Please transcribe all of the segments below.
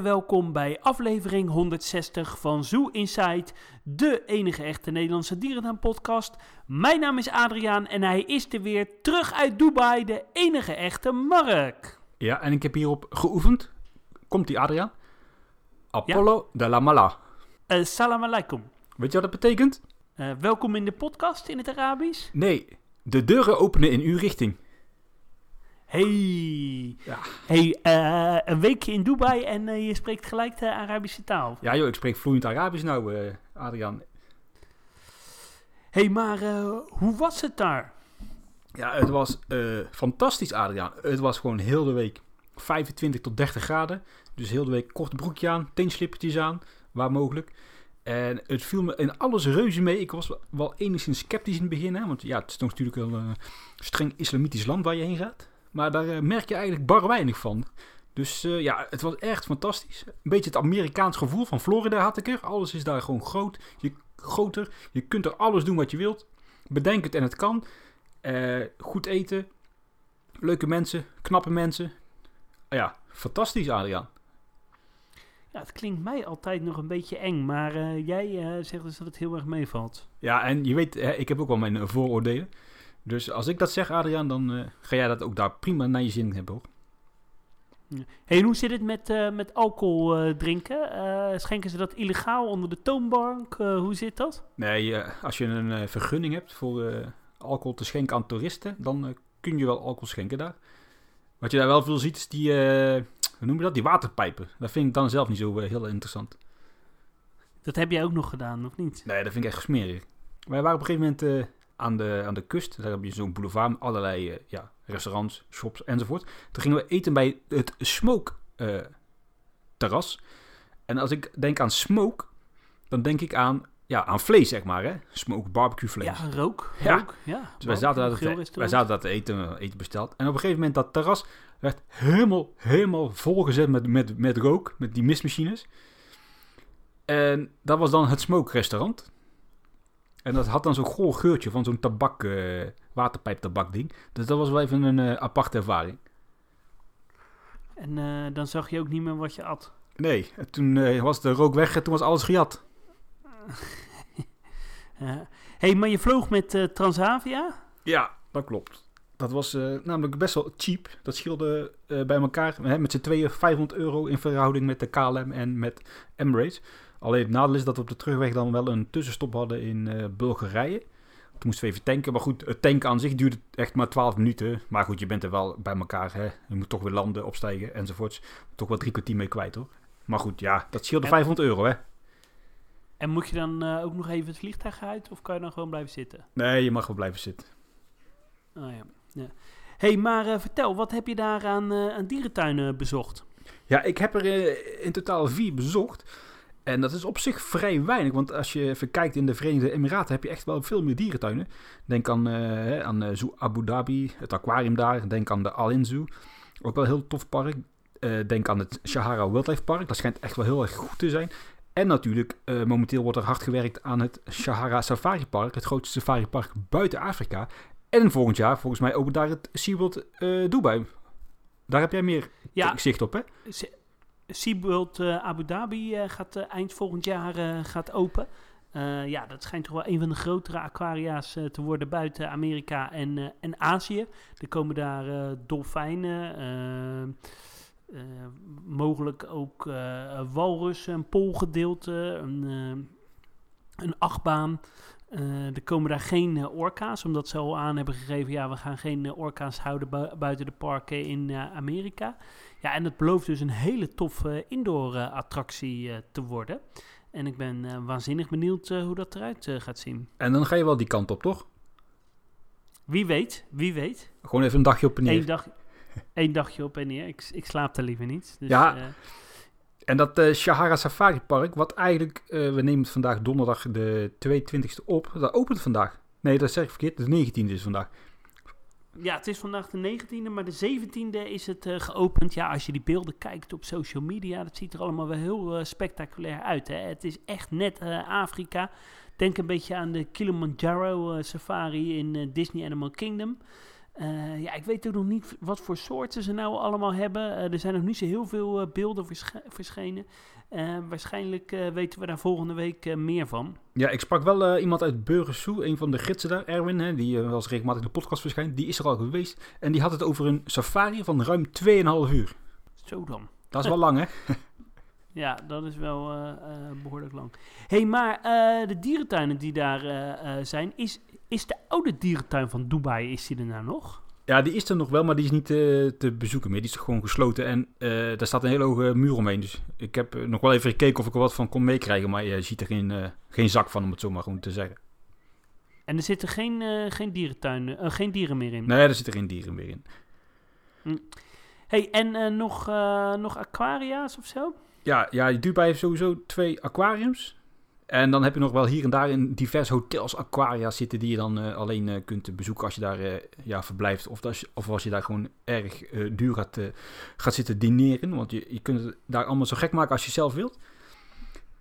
harte welkom bij aflevering 160 van Zoo Inside, de enige echte Nederlandse dierentuin-podcast. Mijn naam is Adriaan en hij is er weer terug uit Dubai, de enige echte Mark. Ja, en ik heb hierop geoefend. Komt die Adriaan? Apollo de la Mala. Uh, salam alaikum. Weet je wat dat betekent? Uh, welkom in de podcast in het Arabisch? Nee, de deuren openen in uw richting. Hey, ja. hey uh, een weekje in Dubai en uh, je spreekt gelijk de Arabische taal. Ja joh, ik spreek vloeiend Arabisch nou, uh, Adriaan. hey, maar hoe was het daar? Ja, het was fantastisch, Adriaan. Het was gewoon heel de week 25 tot 30 graden. Dus heel de week korte broekje aan, teenslippertjes aan, waar mogelijk. En het viel me in alles reuze mee. Ik was wel enigszins sceptisch in het begin. Hè? Want ja, het is natuurlijk een streng islamitisch land waar je heen gaat. Maar daar uh, merk je eigenlijk bar weinig van. Dus uh, ja, het was echt fantastisch. Een beetje het Amerikaans gevoel van Florida had ik er. Alles is daar gewoon groot. Je, groter. Je kunt er alles doen wat je wilt. Bedenk het en het kan. Uh, goed eten. Leuke mensen. Knappe mensen. ja, fantastisch Adriaan. Ja, het klinkt mij altijd nog een beetje eng, maar jij zegt dus dat het heel erg meevalt. Ja, en je weet, ik heb ook wel mijn vooroordelen. Dus als ik dat zeg, Adriaan, dan uh, ga jij dat ook daar prima naar je zin hebben, hoor. Hey, en hoe zit het met, uh, met alcohol uh, drinken? schenken ze dat illegaal onder de toonbank? hoe zit dat? Nee, als je een vergunning hebt voor alcohol te schenken aan toeristen, dan kun je wel alcohol schenken daar. Wat je daar wel veel ziet, is die, hoe noem je dat, die waterpijpen. Dat vind ik dan zelf niet zo heel interessant. Dat heb jij ook nog gedaan, of niet? Nee, dat vind ik echt smerig. Wij waren op een gegeven moment aan de, aan de kust. Daar heb je zo'n boulevard met allerlei uh, ja, restaurants, shops enzovoort. Toen gingen we eten bij het Smoke uh, terras. En als ik denk aan smoke, dan denk ik aan, ja, aan vlees, zeg maar. Hè? Smoke barbecue vlees. Ja, rook. Ja. rook, ja. Dus wij zaten, te, wij zaten dat eten, eten besteld. En op een gegeven moment dat terras werd helemaal, helemaal volgezet met, met, met rook, met die mistmachines. En dat was dan het smoke restaurant. En dat had dan zo'n goor geurtje van zo'n tabak, uh, waterpijptabak ding. Dus dat was wel even een uh, aparte ervaring. En uh, dan zag je ook niet meer wat je at? Nee, toen was de rook weg en toen was alles gejat. hey, maar je vloog met Transavia? Ja, dat klopt. Dat was namelijk best wel cheap. Dat scheelde bij elkaar hè, met z'n tweeën 500 euro in verhouding met de KLM en met Emirates. Alleen het nadeel is dat we op de terugweg dan wel een tussenstop hadden in uh, Bulgarije. Toen moesten we even tanken. Maar goed, het tanken aan zich duurde echt maar 12 minuten. Maar goed, je bent er wel bij elkaar. Hè? Je moet toch weer landen, opstijgen enzovoorts. Toch wel drie kwartier mee kwijt hoor. Maar goed, ja, dat scheelde en, 500 euro hè. En moet je dan uh, ook nog even het vliegtuig uit? Of kan je dan gewoon blijven zitten? Nee, je mag wel blijven zitten. Oh ja, ja. hey, maar uh, vertel, wat heb je daar aan, aan dierentuinen bezocht? Ja, ik heb er in totaal vier bezocht. En dat is op zich vrij weinig, want als je even kijkt in de Verenigde Emiraten heb je echt wel veel meer dierentuinen. Denk aan, uh, aan Zoo Abu Dhabi, het aquarium daar. Denk aan de Al Zoo, ook wel een heel tof park. Uh, denk aan het Sahara Wildlife Park, dat schijnt echt wel heel erg goed te zijn. En natuurlijk, momenteel wordt er hard gewerkt aan het Sahara Safari Park, het grootste safari park buiten Afrika. En volgend jaar, volgens mij, opent daar het SeaWorld Dubai. Daar heb jij meer ja, zicht op, hè? SeaWorld uh, Abu Dhabi uh, gaat uh, eind volgend jaar gaat open. ja, dat schijnt toch wel een van de grotere aquaria's te worden buiten Amerika en, en Azië. Er komen daar dolfijnen, mogelijk ook walrussen, een poolgedeelte, een, achtbaan. er komen daar geen orka's, omdat ze al aan hebben gegeven... ja, we gaan geen orka's houden buiten de parken in Amerika. Ja, en het belooft dus een hele toffe indoor-attractie eh, te worden. En ik ben uh, waanzinnig benieuwd hoe dat eruit gaat zien. En dan ga je wel die kant op, toch? Wie weet, wie weet. Gewoon even een dagje op en neer. Eén, dag, één dagje op en neer. Ik, ik slaap er liever niet. Dus, ja, en dat uh, Shahara Safari Park, wat eigenlijk, we nemen het vandaag donderdag de 22e op. Dat opent vandaag. Nee, dat zeg ik verkeerd. De 19e is vandaag. Ja, het is vandaag de 19e, maar de 17e is het uh, geopend. Ja, als je die beelden kijkt op social media, dat ziet er allemaal wel heel uh, spectaculair uit. Hè? Het is echt net uh, Afrika. Denk een beetje aan de Kilimanjaro safari in Disney Animal Kingdom. Eh, ja, ik weet ook nog niet wat voor soorten ze nou allemaal hebben. Eh, er zijn nog niet zo heel veel eh, beelden versch- verschenen. Waarschijnlijk weten we daar volgende week meer van. Ja, ik sprak wel iemand uit Burgersoe, een van de gidsen daar, Erwin, hè, die wel eens regelmatig in de podcast verschijnt. Die is er al geweest. En die had het over een safari van ruim 2,5 uur. Zo dan. Dat is wel lang, hè? Ja, dat is wel eh, eh, behoorlijk lang. hey, maar de dierentuinen die daar zijn, is, is de oude dierentuin van Dubai, is die er nou nog? Ja, die is er nog wel, maar die is niet eh, te bezoeken meer. Die is gewoon gesloten en eh, daar staat een hele hoge muur omheen. Dus ik heb eh, nog wel even gekeken of ik er wat van kon meekrijgen, maar je ziet er geen, geen zak van, om het zo maar gewoon te zeggen. En er zitten geen, geen dierentuinen, eh, geen dieren meer in. Nee, er zitten geen dieren meer in. hey, en nog, nog aquaria's of zo? Ja, ja Dubai heeft sowieso twee aquariums. En dan heb je nog wel hier en daar in diverse hotels aquaria zitten die je dan eh, alleen eh, kunt bezoeken als je daar eh, ja, verblijft. Of als, je, of als je daar gewoon erg eh, duur gaat, eh, gaat zitten dineren. Want je, je kunt het daar allemaal zo gek maken als je zelf wilt.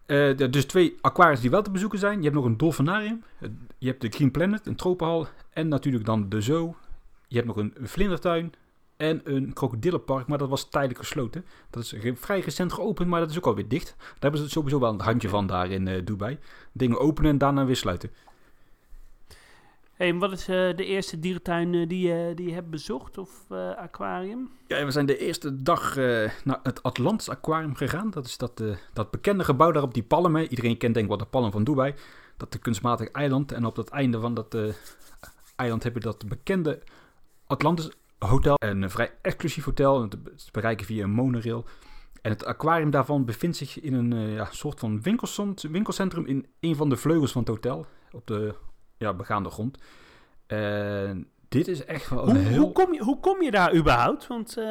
Eh, dus twee aquariums die wel te bezoeken zijn. Je hebt nog een dolfinarium. Eh, Je hebt de Green Planet, een tropenhal. En natuurlijk dan de zoo. Je hebt nog een vlindertuin. En een krokodillenpark, maar dat was tijdelijk gesloten. Dat is vrij recent geopend, maar dat is ook alweer dicht. Daar hebben ze sowieso wel een handje van daar in eh, Dubai. Dingen openen en daarna weer sluiten. hey, wat is eh, de eerste dierentuin eh, die, je die je hebt bezocht of aquarium? Ja, we zijn de eerste dag naar het Atlantis Aquarium gegaan. Dat is dat, dat bekende gebouw daar op die palmen. Iedereen kent denk ik wel de palm van Dubai. Dat de kunstmatig eiland. En op dat einde van dat eiland heb je dat bekende Atlantis Hotel. Een vrij exclusief hotel. Te bereiken via een monorail. En het aquarium daarvan bevindt zich in een eh, ja, soort van winkelcent- winkelcentrum in een van de vleugels van het hotel. Op de ja, begaande grond. En dit is echt wel een Hoe, heel... hoe, kom je, hoe kom je daar überhaupt? Want eh,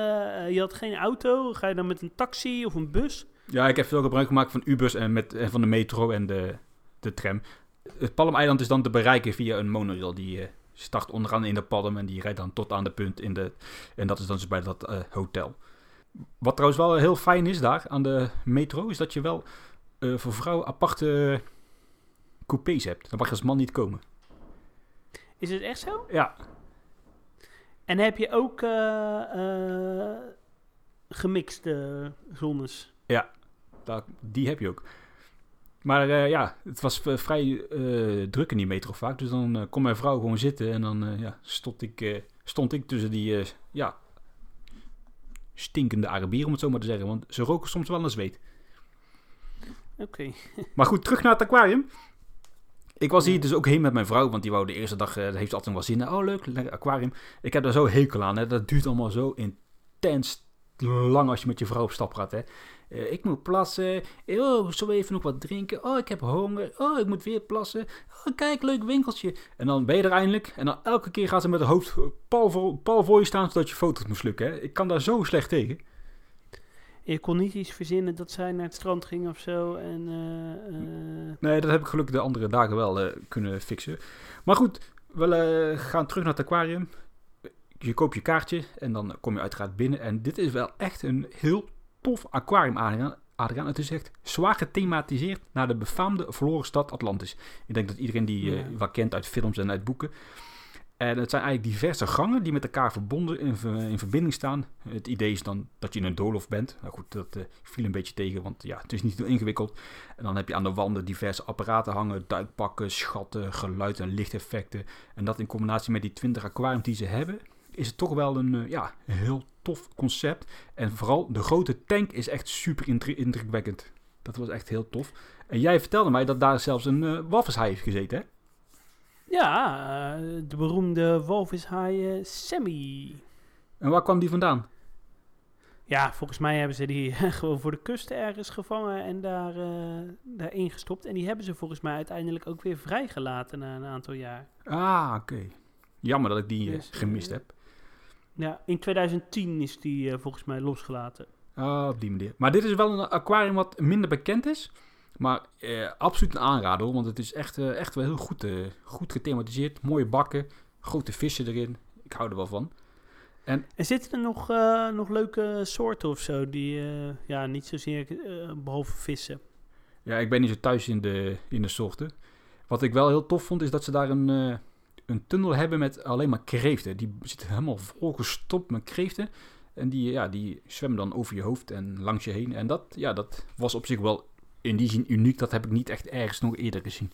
je had geen auto. Ga je dan met een taxi of een bus? Ja, ik heb veel gebruik gemaakt van Ubus en, met, en van de metro en de, de tram. Het Palm-eiland is dan te bereiken via een monorail. Die eh, start onderaan in de Palm en die rijdt dan tot aan de punt in de... En dat is dan dus bij dat eh, hotel. Wat trouwens wel heel fijn is daar aan de metro, is dat je wel eh, voor vrouwen aparte coupés hebt. Dan mag je als man niet komen. Is het echt zo? Ja, En heb je ook eh, gemixte zones? daar, die heb je ook. Maar eh, ja, het was vrij eh, druk in die metro vaak. Dus dan eh, kon mijn vrouw gewoon zitten en dan ja, stond, ik, stond ik tussen die ja, stinkende Arabieren, om het zo maar te zeggen. Want ze roken soms wel naar zweet. Oké. Maar goed, terug naar het aquarium. Ik was hier dus ook heen met mijn vrouw, want die wou de eerste dag, dat heeft altijd nog wel zin in. Oh leuk, lekker aquarium. Ik heb daar zo hekel aan, hè. dat duurt allemaal zo intens lang als je met je vrouw op stap gaat. Hè. Eh, ik moet plassen, oh, zullen we even nog wat drinken? Oh, ik heb honger, oh, ik moet weer plassen. Oh, kijk, leuk winkeltje. En dan ben je er eindelijk en dan elke keer gaat ze met haar hoofd pal voor, pal voor je staan, zodat je foto's moet lukken. Hè. Ik kan daar zo slecht tegen. Je kon niet iets verzinnen dat zij naar het strand ging of zo. En, eh, eh, Nee, dat heb ik gelukkig de andere dagen wel eh, kunnen fixen. Maar goed, we eh, gaan terug naar het aquarium. Je koopt je kaartje en dan kom je uiteraard binnen. En dit is wel echt een heel tof aquarium, Adriaan. Adriaan. Het is echt zwaar gethematiseerd naar de befaamde verloren stad Atlantis. Ik denk dat iedereen die eh, wel kent uit films en uit boeken. En het zijn eigenlijk diverse gangen die met elkaar verbonden in, ver- in verbinding staan. Het idee is dan dat je in een doolhof bent. Nou goed, dat eh, viel een beetje tegen, want ja, het is niet heel ingewikkeld. En dan heb je aan de wanden diverse apparaten hangen, duikpakken, schatten, geluid en lichteffecten. En dat in combinatie met die 20 aquariums die ze hebben, is het toch wel een eh, ja, heel tof concept. En vooral de grote tank is echt super indru- indrukwekkend. Dat was echt heel tof. En jij vertelde mij dat daar zelfs een uh, walvishaai heeft gezeten, hè? ja, eh, de beroemde walvishaai eh, Sammy. En waar kwam die vandaan? Ja, volgens mij hebben ze die gewoon voor de kust ergens gevangen en daar, eh daarin gestopt. En die hebben ze volgens mij uiteindelijk ook weer vrijgelaten na een aantal jaar. Ah, oké. Jammer dat ik die eh, Dus, eh, gemist heb. Ja, in 2010 is die eh, volgens mij losgelaten. Ah, op die manier. Maar dit is wel een aquarium wat minder bekend is. Maar eh, absoluut een aanrader hoor. Want het is echt, eh, echt wel heel goed, eh, goed gethematiseerd. Mooie bakken. Grote vissen erin. Ik hou er wel van. En zitten er nog, nog leuke soorten of zo die, ja, niet zozeer eh, behalve vissen? Ja, ik ben niet zo thuis in de, in de soorten. Wat ik wel heel tof vond is dat ze daar een, een tunnel hebben met alleen maar kreeften. Die zitten helemaal volgestopt met kreeften. En die, ja, die zwemmen dan over je hoofd en langs je heen. En dat, ja, dat was op zich wel in die zin uniek. Dat heb ik niet echt ergens nog eerder gezien.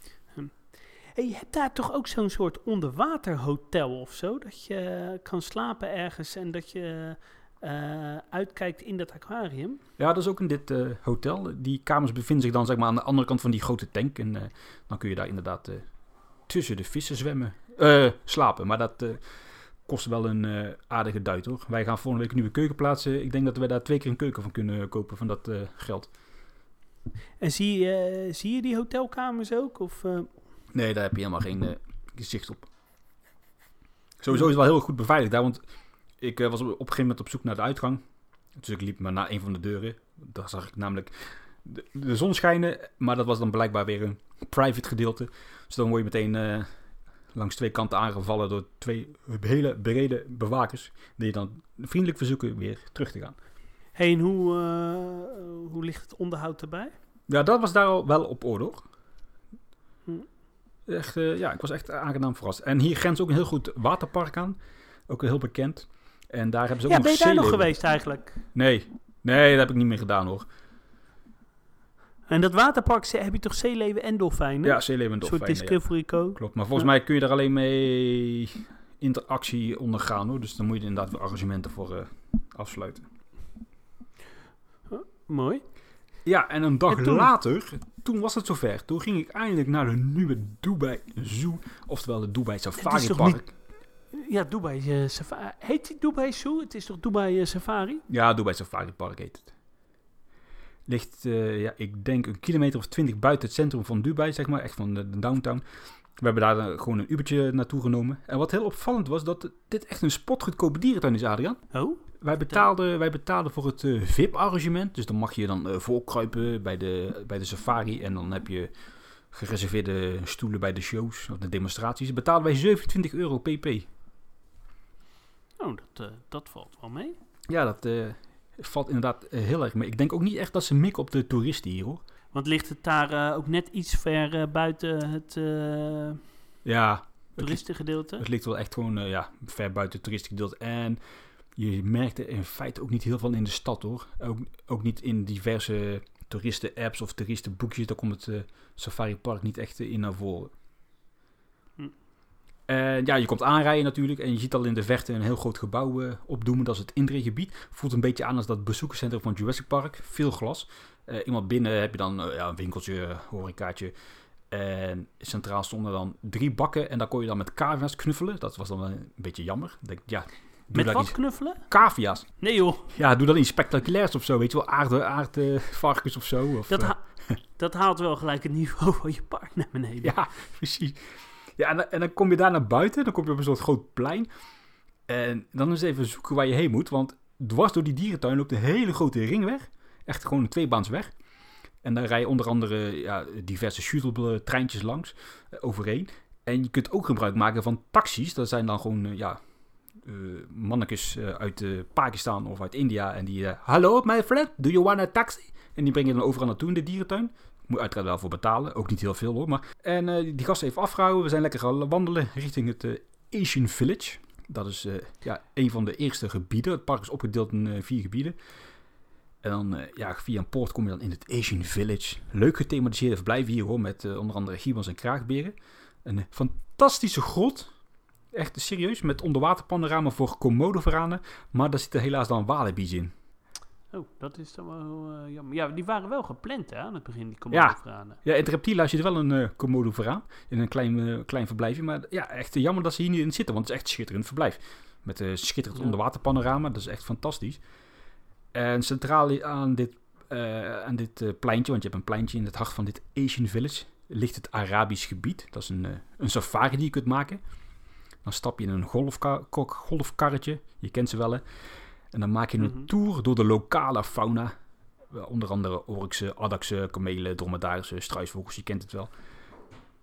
Hey, je hebt daar toch ook zo'n soort onderwaterhotel of zo? Dat je kan slapen ergens en dat je eh, uitkijkt in dat aquarium. Ja, dat is ook in dit eh, hotel. Die kamers bevinden zich dan zeg maar, aan de andere kant van die grote tank. En eh, dan kun je daar inderdaad tussen de vissen zwemmen. Slapen, maar dat kost wel een aardige duit hoor. Wij gaan volgende week een nieuwe keuken plaatsen. Ik denk dat we daar twee keer een keuken van kunnen kopen van dat geld. En zie, je zie je die hotelkamers ook? Of, Nee, daar heb je helemaal geen gezicht op. Sowieso is het wel heel goed beveiligd daar, want ik was op, een gegeven moment op zoek naar de uitgang. Dus ik liep maar naar een van de deuren. Daar zag ik namelijk de, de, zon schijnen, maar dat was dan blijkbaar weer een private gedeelte. Dus dan word je meteen uh, langs twee kanten aangevallen door twee hele brede bewakers. Die je dan vriendelijk verzoeken weer terug te gaan. Hey, en hoe, uh, hoe ligt het onderhoud erbij? Ja, dat was daar al wel op orde hoor. Hm. Echt, uh, ja, ik was echt aangenaam verrast. En hier grenst ook een heel goed waterpark aan. Ook heel bekend. En daar hebben ze ook ja, nog ben je daar nog geweest eigenlijk? Nee. Nee, dat heb ik niet meer gedaan hoor. En dat waterpark heb je toch zeeleven en dolfijnen? Ja, zeeleven en dolfijnen. Een soort Discovery ja. Klopt, maar volgens mij kun je daar alleen mee interactie ondergaan hoor. Dus dan moet je inderdaad weer arrangementen voor uh, afsluiten. mooi. Ja, en een dag later, toen was het zover. Toen ging ik eindelijk naar de nieuwe Dubai Zoo, oftewel de Dubai Safari Park. Ja, Dubai uh, Safari. Heet die Dubai Zoo? Het is toch Dubai uh, Safari? Ja, Dubai Safari Park heet het. Ligt, uh, ja, ik denk een kilometer of twintig buiten het centrum van Dubai, zeg maar. Echt van de, de downtown. We hebben daar gewoon een Ubertje naartoe genomen. En wat heel opvallend was, dat dit echt een spotgoedkope dierentuin is, Adrian. Oh? Wij betaalden, wij betaalden voor het VIP-arrangement. Dus dan mag je dan voorkruipen bij de, bij de safari. En dan heb je gereserveerde stoelen bij de shows of de demonstraties. Betaalden wij 27 euro pp. Oh, dat, uh, dat valt wel mee. Ja, dat uh, valt inderdaad uh, heel erg mee. Ik denk ook niet echt dat ze mikken op de toeristen hier, hoor. Want ligt het daar ook net iets ver buiten het ja, toeristengedeelte? Het, het, ligt wel echt gewoon ja, ver buiten het toeristengedeelte. En je merkte in feite ook niet heel veel in de stad, hoor. Ook, ook niet in diverse toeristen-apps of toeristenboekjes. Daar komt het Safari Park niet echt in naar voren. En ja, je komt aanrijden natuurlijk en je ziet al in de verte een heel groot gebouw uh, opdoemen. Dat is het inregebied. Voelt een beetje aan als dat bezoekerscentrum van Jurassic Park. Veel glas. Uh, iemand binnen heb je dan ja, een winkeltje, horecaatje. En centraal stonden dan drie bakken en daar kon je dan met cavia's knuffelen. Dat was dan een beetje jammer. Denk, ja, met wat iets... knuffelen? Cavia's. Nee joh. Ja, doe dan iets spectaculairs of zo. Weet je wel, aarde, aardvarkens of zo. Of, dat, ha dat haalt wel gelijk het niveau van je park naar beneden. Ja, precies. Ja, en, en, dan kom je daar naar buiten. Dan kom je op een soort groot plein. En dan eens even zoeken waar je heen moet. Want dwars door die dierentuin loopt een hele grote ringweg. Echt gewoon een tweebaansweg. En daar rijden onder andere ja, diverse shuttle-treintjes langs uh, overheen. En je kunt ook gebruik maken van taxis. Dat zijn dan gewoon uh, ja, uh, mannetjes uit Pakistan of uit India. En die, hallo my friend, do you want a taxi? En die brengen je dan overal naartoe in de dierentuin. Moet uiteraard wel voor betalen. Ook niet heel veel hoor. Maar... En uh, die gasten even afgehouden. We zijn lekker gaan wandelen richting het uh, Asian Village. Dat is uh, ja, een van de eerste gebieden. Het park is opgedeeld in vier gebieden. En dan ja, via een poort kom je dan in het Asian Village. Leuk gethematiseerde verblijf hier hoor. Met onder andere gibbons en kraagberen. Een fantastische grot. Echt serieus. Met onderwaterpanorama voor Komodo-varanen. Maar daar zitten helaas dan walibi's in. Oh, dat is dan wel uh, jammer. Ja, die waren wel gepland hè, aan het begin, die Komodo-varanen. Ja. ja, in het reptiel zit wel een uh, Komodo-varaan. In een klein, uh, klein verblijfje. Maar ja, echt jammer dat ze hier niet in zitten. Want het is echt een schitterend verblijf. Met een schitterend ja. onderwaterpanorama. Dat is echt fantastisch. En centraal aan dit, aan dit pleintje, want je hebt een pleintje in het hart van dit Asian Village, ligt het Arabisch gebied. Dat is een, een safari die je kunt maken. Dan stap je in een golfka golfkarretje. Je kent ze wel hè. En dan maak je een mm -hmm. tour door de lokale fauna. Onder andere orksen, addaksen, kamelen, dromedarissen, struisvogels, je kent het wel.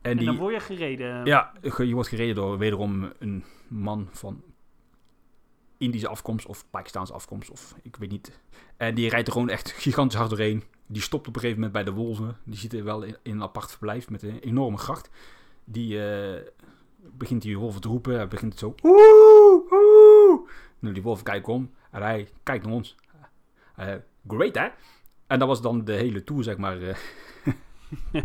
En, en die, dan word je gereden? Ja, je wordt gereden door wederom een man van Indische afkomst of Pakistaanse afkomst of ik weet niet. En die rijdt er gewoon echt gigantisch hard doorheen. Die stopt op een gegeven moment bij de wolven. Die zitten wel in, in een apart verblijf met een enorme gracht. Die uh, begint die wolf te roepen. Hij begint het zo. Oeh, oeh. Nu die wolf kijkt om en hij kijkt naar ons. Eh, great hè? En dat was dan de hele tour, zeg maar. eh.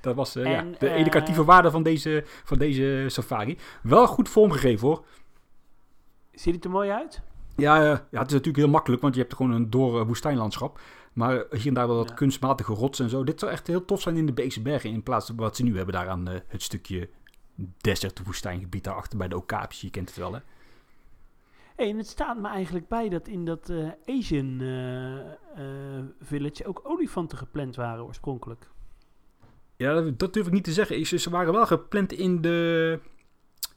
dat was eh, ja, de educatieve waarde van deze, van deze safari. Wel goed vormgegeven hoor. Ziet het er mooi uit? Ja, ja, het is natuurlijk heel makkelijk, want je hebt gewoon een door woestijnlandschap. Maar hier en daar wel wat Ja. kunstmatige rotsen en zo. Dit zou echt heel tof zijn in de Beekse Bergen. In plaats van wat ze nu hebben daar aan het stukje desert woestijngebied daarachter bij de Okapis. Je kent het wel hè. Hey, en het staat me eigenlijk bij dat in dat eh, Asian eh, village ook olifanten gepland waren oorspronkelijk. Ja, dat, dat durf ik niet te zeggen. Ze, ze waren wel gepland in de,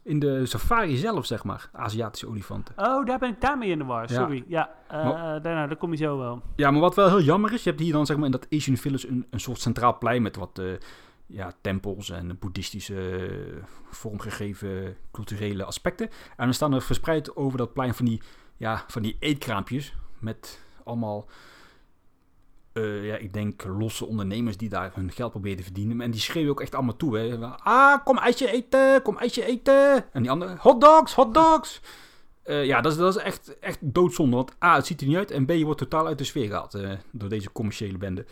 in de safari zelf, zeg maar. Aziatische olifanten. Oh, daar ben ik daarmee in de war. Ja. Sorry. Ja, Maar- daarna, daar kom je zo wel. Ja, maar wat wel heel jammer is, je hebt hier dan zeg maar in dat Asian Village een, een soort centraal plein met wat ja, tempels en boeddhistische eh, vormgegeven culturele aspecten. En dan staan er verspreid over dat plein van die, ja, van die eetkraampjes met allemaal, eh, ja, ik denk losse ondernemers die daar hun geld proberen te verdienen. En die schreeuwen ook echt allemaal toe. Hè. Ah, kom ijsje eten, kom ijsje eten. En die andere, hot dogs, hot dogs. Eh, ja, dat is, dat is echt, echt doodzonde. Want A, het ziet er niet uit. En B, je wordt totaal uit de sfeer gehaald eh, door deze commerciële bende.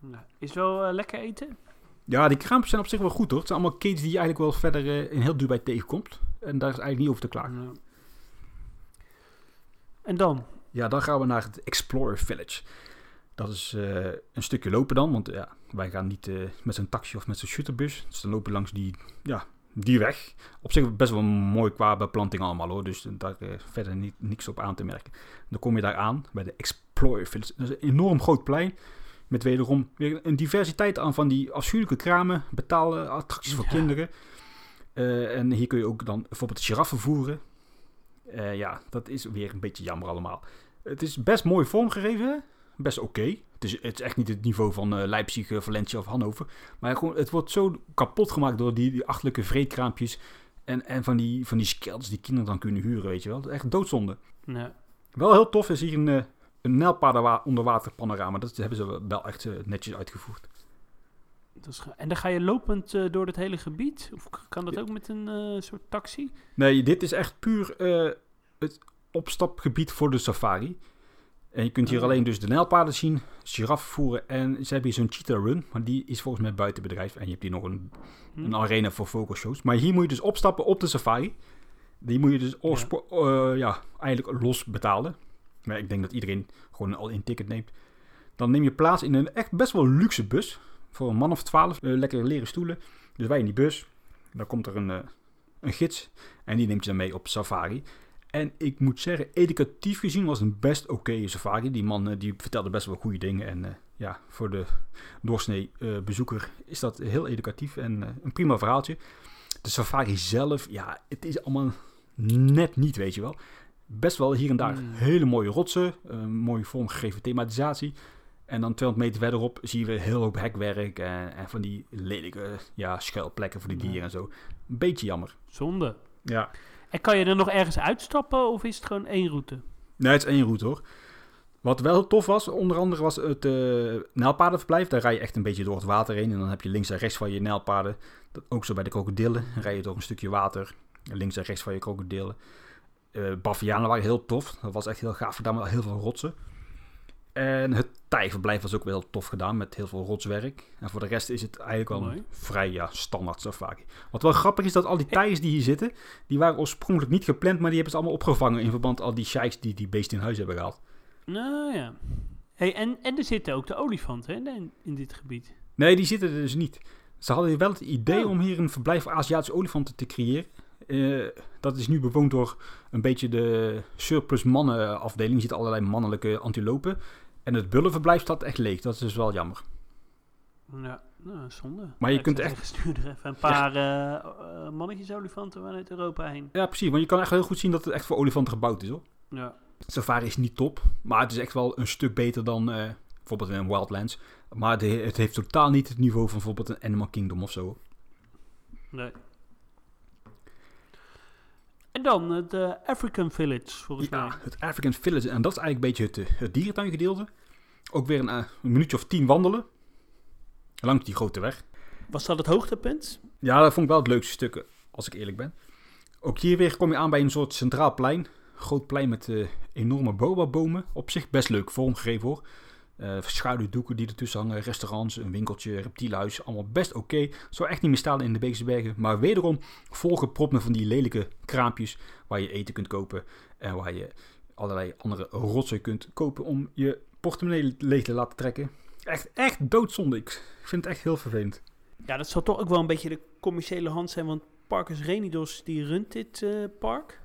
Nou, is wel lekker eten? Ja, die kraampjes zijn op zich wel goed hoor. Het zijn allemaal ketens die je eigenlijk wel verder eh, in heel duur tegenkomt. En daar is eigenlijk niet over te klagen. Ja. En dan? Ja, dan gaan we naar het Explorer Village. Dat is eh, een stukje lopen dan. Want ja, wij gaan niet eh, met zo'n taxi of met zo'n shutterbus. Dus dan lopen we langs die, ja, die weg. Op zich best wel mooi qua beplanting allemaal hoor. Dus daar verder niet, niks op aan te merken. Dan kom je daar aan bij de Explorer Village. Dat is een enorm groot plein. Met wederom weer een diversiteit aan van die afschuwelijke kramen. Betaalde attracties voor Ja. kinderen. Eh, en hier kun je ook dan bijvoorbeeld giraffen voeren. Eh, ja, dat is weer een beetje jammer allemaal. Het is best mooi vormgegeven. Best oké. Het, is, het is echt niet het niveau van eh, Leipzig, Valencia of Hannover. Maar gewoon, het wordt zo kapot gemaakt door die, die achterlijke vreedkraampjes. En, en van die, van die skelders die kinderen dan kunnen huren, weet je wel. Echt doodzonde. Ja. Wel heel tof is hier een, een nijlpaarden onderwater panorama. Dat hebben ze wel echt eh, netjes uitgevoerd. En dan ga je lopend eh, door het hele gebied? Of kan dat ook met een eh, soort taxi? Nee, dit is echt puur het opstapgebied voor de safari. En je kunt hier Oh. alleen dus de nijlpaarden zien, giraffen voeren en ze hebben hier zo'n cheetah run, maar die is volgens mij buiten bedrijf. En je hebt hier nog een, Hm? een arena voor focushows. Maar hier moet je dus opstappen op de safari. Die moet je dus ja, eigenlijk los betalen. Maar ik denk dat iedereen gewoon een all-in ticket neemt. Dan neem je plaats in een echt best wel luxe bus. Voor een man of twaalf. eh, lekker leren stoelen. Dus wij in die bus. Dan komt er een, eh, een gids. En die neemt je dan mee op safari. En ik moet zeggen, educatief gezien was het een best oké safari. Die man eh, die vertelde best wel goede dingen. En ja, voor de doorsnee bezoeker is dat heel educatief en een prima verhaaltje. De safari zelf, ja, het is allemaal net niet, weet je wel. Best wel hier en daar Hmm. hele mooie rotsen, een mooie vormgegeven thematisatie. En dan 200 meter verderop zien we heel hoop hekwerk en, en van die lelijke ja, schuilplekken voor de Ja. dieren en zo. Een beetje jammer. Zonde. Ja. En kan je er nog ergens uitstappen of is het gewoon één route? Nee, het is één route hoor. Wat wel tof was, onder andere was het eh nijlpaardenverblijf. Daar rij je echt een beetje door het water heen. En dan heb je links en rechts van je nijlpaarden. Dat, ook zo bij de krokodillen. Dan rij je door een stukje water. Links en rechts van je krokodillen. Eh Bavianen waren heel tof. Dat was echt heel gaaf gedaan met heel veel rotsen. En het tijgerverblijf was ook wel heel tof gedaan met heel veel rotswerk. En voor de rest is het eigenlijk wel een vrij ja, standaard safari. Wat wel grappig is dat al die tijgers die hier zitten, die waren oorspronkelijk niet gepland, maar die hebben ze allemaal opgevangen in verband met al die sheiks die die beesten in huis hebben gehaald. Nou ja. Hey, en, en er zitten ook de olifanten hè, in, in dit gebied. Nee, die zitten er dus niet. Ze hadden wel het idee Oh. om hier een verblijf voor Aziatische olifanten te creëren. Eh, dat is nu bewoond door een beetje de surplus mannen afdeling. Je ziet allerlei mannelijke antilopen. En het bullenverblijf staat echt leeg. Dat is dus wel jammer. Ja, nou, zonde. Maar je Ja, kunt echt- Stuur er even een paar eh, eh, mannetjes olifanten vanuit Europa heen. Ja, precies. Want je kan echt heel goed zien dat het echt voor olifanten gebouwd is hoor. Ja. Safari is niet top. Maar het is echt wel een stuk beter dan eh, bijvoorbeeld in Wildlands. Maar het, het heeft totaal niet het niveau van bijvoorbeeld een Animal Kingdom of zo. Nee. En dan het eh, African Village, volgens mij. Ja, het African Village. En dat is eigenlijk een beetje het, eh, het dierentuingedeelte. Ook weer een, eh, een minuutje of tien wandelen. Langs die grote weg. Was dat het hoogtepunt? Ja, dat vond ik wel het leukste stuk, als ik eerlijk ben. Ook hier weer kom je aan bij een soort centraal plein. Groot plein met uh, enorme boba-bomen. Op zich best leuk vormgegeven hoor. Uh, schaduwdoeken die ertussen hangen, restaurants, een winkeltje, reptielhuis. Allemaal best oké. Okay. Zou echt niet meer staan in de Beekse Bergen. Maar wederom volgepropt met van die lelijke kraampjes waar je eten kunt kopen. En waar je allerlei andere rotzooi kunt kopen om je portemonnee leeg te laten trekken. Echt, echt doodzonde. Ik vind het echt heel vervelend. Ja, dat zal toch ook wel een beetje de commerciële hand zijn. Want Parkers Renidos, die runt dit uh, park.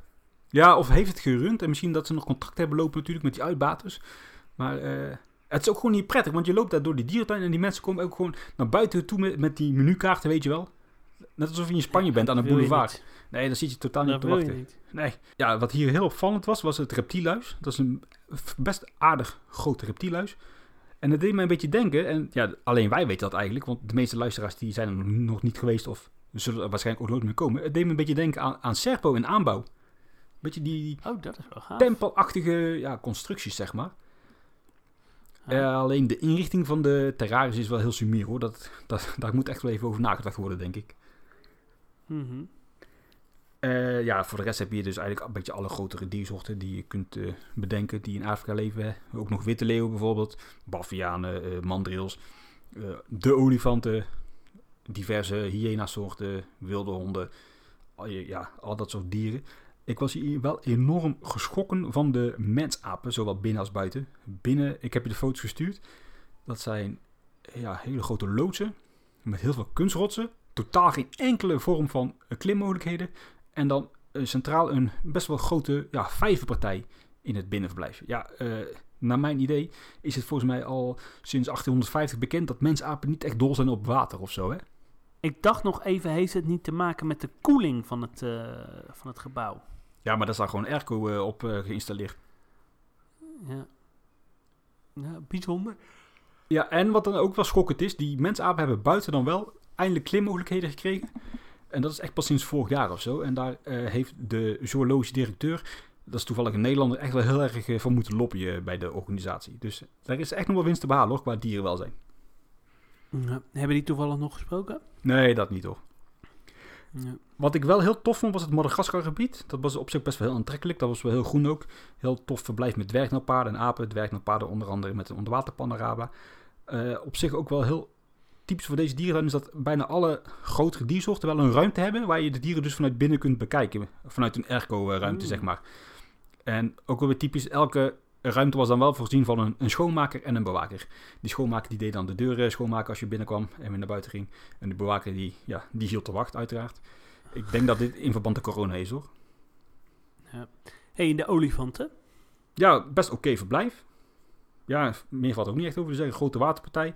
Ja, of heeft het gerund. En misschien dat ze nog contact hebben lopen natuurlijk met die uitbaters. Maar uh, het is ook gewoon niet prettig. Want je loopt daar door die dierentuin. En die mensen komen ook gewoon naar buiten toe met, met die menukaarten, weet je wel. Net alsof je in Spanje bent aan een boulevard. Nee, dan zit je totaal niet dat te wachten. Nee. Ja, wat hier heel opvallend was, was het reptielhuis. Dat is een best aardig groot reptielhuis. En dat deed mij een beetje denken, en ja, alleen wij weten dat eigenlijk, want de meeste luisteraars die zijn er nog niet geweest of zullen er waarschijnlijk ook nooit meer komen. Het deed me een beetje denken aan, aan Serpo in aanbouw. Beetje die oh, dat is wel gaaf. tempelachtige ja, constructies, zeg maar. Uh, alleen de inrichting van de terrarius is wel heel sumier hoor. Dat, dat, daar moet echt wel even over nagedacht worden, denk ik. Mm uh, ja, voor de rest heb je dus eigenlijk een beetje alle grotere diersoorten die je kunt uh, bedenken die in Afrika leven. Ook nog witte leeuwen bijvoorbeeld, bavianen, mandrills, de olifanten, diverse hyena-soorten, wilde honden, al, ja, al dat soort dieren. Ik was hier wel enorm geschrokken van de mensapen, zowel binnen als buiten. Binnen, ik heb je de foto's gestuurd. Dat zijn ja, hele grote loodsen met heel veel kunstrotsen. Totaal geen enkele vorm van klimmogelijkheden. En dan uh, centraal een best wel grote ja, vijverpartij in het binnenverblijf. Ja, uh, naar mijn idee is het volgens mij al sinds 1850 bekend dat mensapen niet echt dol zijn op water of zo, hè? Ik dacht nog even, heeft het niet te maken met de koeling van het, uh, van het gebouw? Ja, maar daar staat gewoon airco op geïnstalleerd. Ja. ja, bijzonder. Ja, en wat dan ook wel schokkend is, die mensapen hebben buiten dan wel eindelijk klimmogelijkheden gekregen. En dat is echt pas sinds vorig jaar of zo. En daar uh, heeft de zoologische directeur, dat is toevallig een Nederlander, echt wel heel erg uh, voor moeten lobbyen bij de organisatie. Dus daar is echt nog wel winst te behalen hoor, qua dierenwelzijn. Ja. Hebben die toevallig nog gesproken? Nee, dat niet hoor. Ja. Wat ik wel heel tof vond was het Madagaskar-gebied. Dat was op zich best wel heel aantrekkelijk. Dat was wel heel groen ook. Heel tof verblijf met dwergnelpaarden en apen. Dwergnelpaarden onder andere met een onderwaterpanorama. Uh, op zich ook wel heel typisch voor deze dierentuin is dat bijna alle grotere diersoorten wel een ruimte hebben waar je de dieren dus vanuit binnen kunt bekijken. Vanuit een ergo-ruimte, zeg maar. En ook wel weer typisch, elke ruimte was dan wel voorzien van een, een, schoonmaker en een bewaker. Die schoonmaker die deed dan de deuren schoonmaken als je binnenkwam en weer naar buiten ging. En de bewaker die, ja, die hield de wacht uiteraard. Ik denk dat dit in verband met corona is hoor. Ja. hey, de olifanten? Ja, best oké verblijf. Ja, meer valt ook niet echt over te zeggen. Grote waterpartij.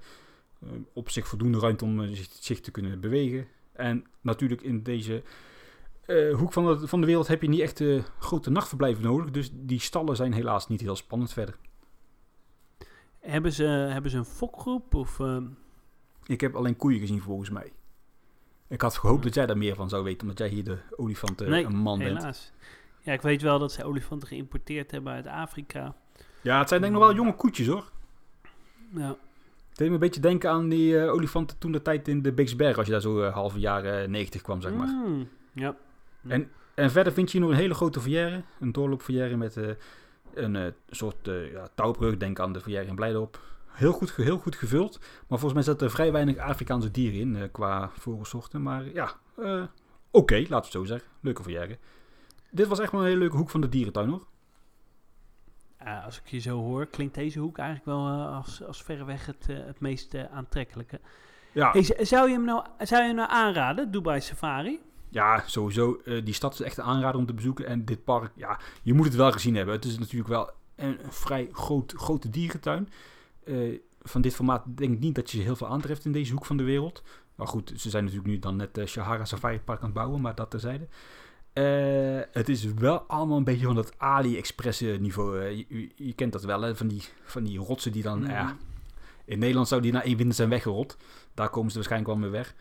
Uh, op zich voldoende ruimte om uh, zich, zich, te kunnen bewegen. En natuurlijk in deze uh, hoek van de, van de wereld heb je niet echt grote nachtverblijven nodig. Dus die stallen zijn helaas niet heel spannend verder. Hebben ze, hebben ze een fokgroep? Of, Ik heb alleen koeien gezien volgens mij. Ik had gehoopt dat jij daar meer van zou weten, omdat jij hier de olifanten nee, een man helaas. bent. Ja, ik weet wel dat ze olifanten geïmporteerd hebben uit Afrika. Ja, het zijn denk ik nog wel jonge koetjes hoor. Ja. Het deed me een beetje denken aan die uh, olifanten toen de tijd in de Bigsberg, als je daar zo uh, halve jaren 90 kwam, zeg maar. Mm, ja. En, en verder vind je hier nog een hele grote verrière, een doorloopverrière met uh, een soort ja, touwbrug, denk aan de verrière in Blijdorp. Heel goed, heel goed gevuld, maar volgens mij zaten er vrij weinig Afrikaanse dieren in qua vogelsoorten. Maar ja, oké, okay, laten we het zo zeggen. Leuke verrière. Dit was echt wel een hele leuke hoek van de dierentuin hoor. Uh, als ik je zo hoor, klinkt deze hoek eigenlijk wel uh, als, als verreweg het, uh, het meest aantrekkelijke. Ja. Hey, zou, je hem nou, zou je hem nou aanraden, Dubai Safari? Ja, sowieso. die stad is echt een aanrader om te bezoeken. En dit park, ja, je moet het wel gezien hebben. Het is natuurlijk wel een, vrij groot, grote dierentuin. van dit formaat denk ik niet dat je heel veel aantreft in deze hoek van de wereld. Maar goed, ze zijn natuurlijk nu dan net uh, Shahara Safari Park aan het bouwen, maar dat terzijde. Uh, het is wel allemaal een beetje van dat AliExpress niveau. Je, je, kent dat wel, hè? Van, die, van die rotsen die dan... Mm. Ja, in Nederland zou die na één winter zijn weggerold. Daar komen ze waarschijnlijk wel mee weg.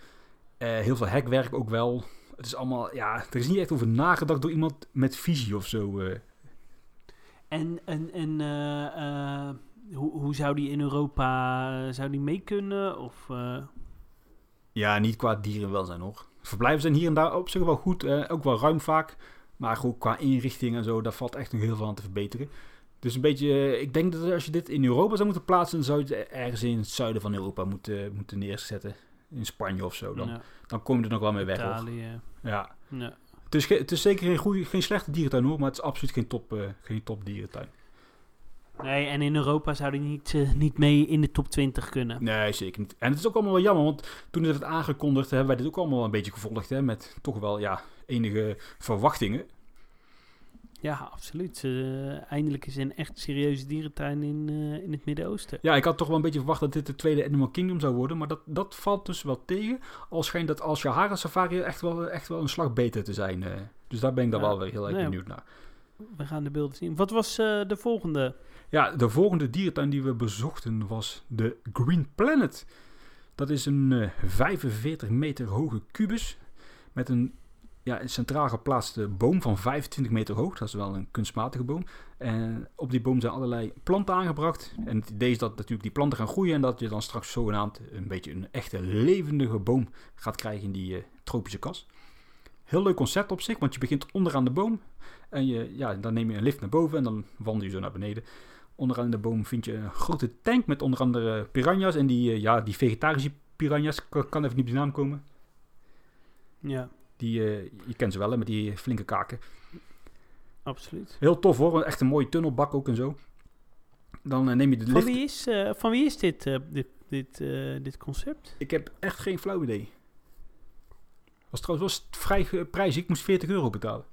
Heel veel hekwerk ook wel. Het is allemaal... Ja, er is niet echt over nagedacht door iemand met visie of zo. En, en, en hoe, hoe zou die in Europa... zou die mee kunnen? Of... Ja, niet qua dierenwelzijn hoor. Verblijven zijn hier en daar op zich wel goed. eh, ook wel ruim vaak. Maar ook qua inrichting en zo, daar valt echt nog heel veel aan te verbeteren. Dus een beetje, eh, ik denk dat als je dit in Europa zou moeten plaatsen, dan zou je het ergens in het zuiden van Europa moeten, moeten neerzetten. In Spanje of zo. Dan, Ja, dan kom je er nog wel mee weg. Italië. Ja. Ja. Het, is het is zeker geen, goeie, geen slechte dierentuin hoor, maar het is absoluut geen top, eh, geen top dierentuin. Nee, en in Europa zou die niet, eh, niet mee in de top 20 kunnen. Nee, zeker niet. En het is ook allemaal wel jammer, want toen het werd aangekondigd, hebben wij dit ook allemaal een beetje gevolgd. Hè, met toch wel ja, enige verwachtingen. Ja, absoluut. Eh, eindelijk is er een echt serieuze dierentuin in, eh, in het Midden-Oosten. Ja, ik had toch wel een beetje verwacht dat dit de tweede Animal Kingdom zou worden. Maar dat, dat valt dus wel tegen. Al schijnt dat als Sahara Safari echt wel, echt wel een slag beter te zijn. eh. dus daar ben ik dan Ja, wel weer heel erg nee. benieuwd naar. We gaan de beelden zien. Wat was de volgende? Ja, de volgende dierentuin die we bezochten was de Green Planet. Dat is een eh, 45 meter hoge kubus met een, ja, een centraal geplaatste boom van 25 meter hoog. Dat is wel een kunstmatige boom. En op die boom zijn allerlei planten aangebracht. En het idee is dat natuurlijk die planten gaan groeien en dat je dan straks zogenaamd een beetje een echte levendige boom gaat krijgen in die eh, tropische kas. Heel leuk concept op zich, want je begint onderaan de boom. En je, ja, dan neem je een lift naar boven en dan wandel je zo naar beneden. Onderaan de boom vind je een grote tank met onder andere piranha's. En die, eh, ja, die vegetarische piranha's, kan even niet op die naam komen. Ja, Die, eh, je kent ze wel, hè, met die flinke kaken. absoluut. Heel tof hoor, echt een mooie tunnelbak ook en zo. Dan eh, neem je de Van lift. wie is, eh, van wie is dit, dit, dit, dit concept? Ik heb echt geen flauw idee. Was trouwens wel vrij prijzig, ik moest 40 euro betalen.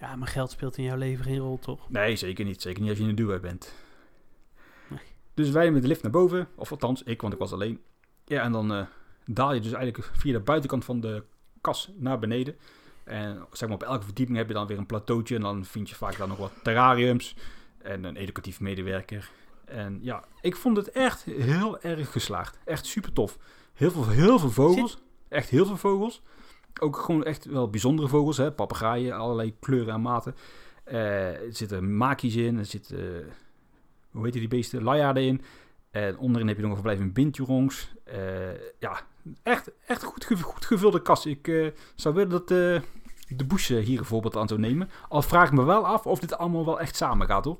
Ja, maar geld speelt in jouw leven geen rol, toch? Nee, zeker niet. Zeker niet als je in een duo bent. Nee. Dus wij met de lift naar boven. Of althans, ik, want ik was alleen. Ja, en dan daal je dus eigenlijk via de buitenkant van de kas naar beneden. En zeg maar op elke verdieping heb je dan weer een plateautje. En dan vind je vaak dan nog wat terrariums. En een educatief medewerker. En ja, ik vond het echt heel erg geslaagd. Echt super tof. Heel veel, heel veel vogels. Echt heel veel vogels. Ook gewoon echt wel bijzondere vogels. hè Papegaaien, allerlei kleuren en maten. Eh, er zitten makies in. Er zitten, hoe heet die beesten? Lajaarden in. En onderin heb je nog een verblijf in bintjurongs. Eh ja, echt, echt goed, gev- goed gevulde kast. Ik eh, zou willen dat eh, de Bush eh, hier een voorbeeld aan zou nemen. Al vraag ik me wel af of dit allemaal wel echt samen gaat, hoor.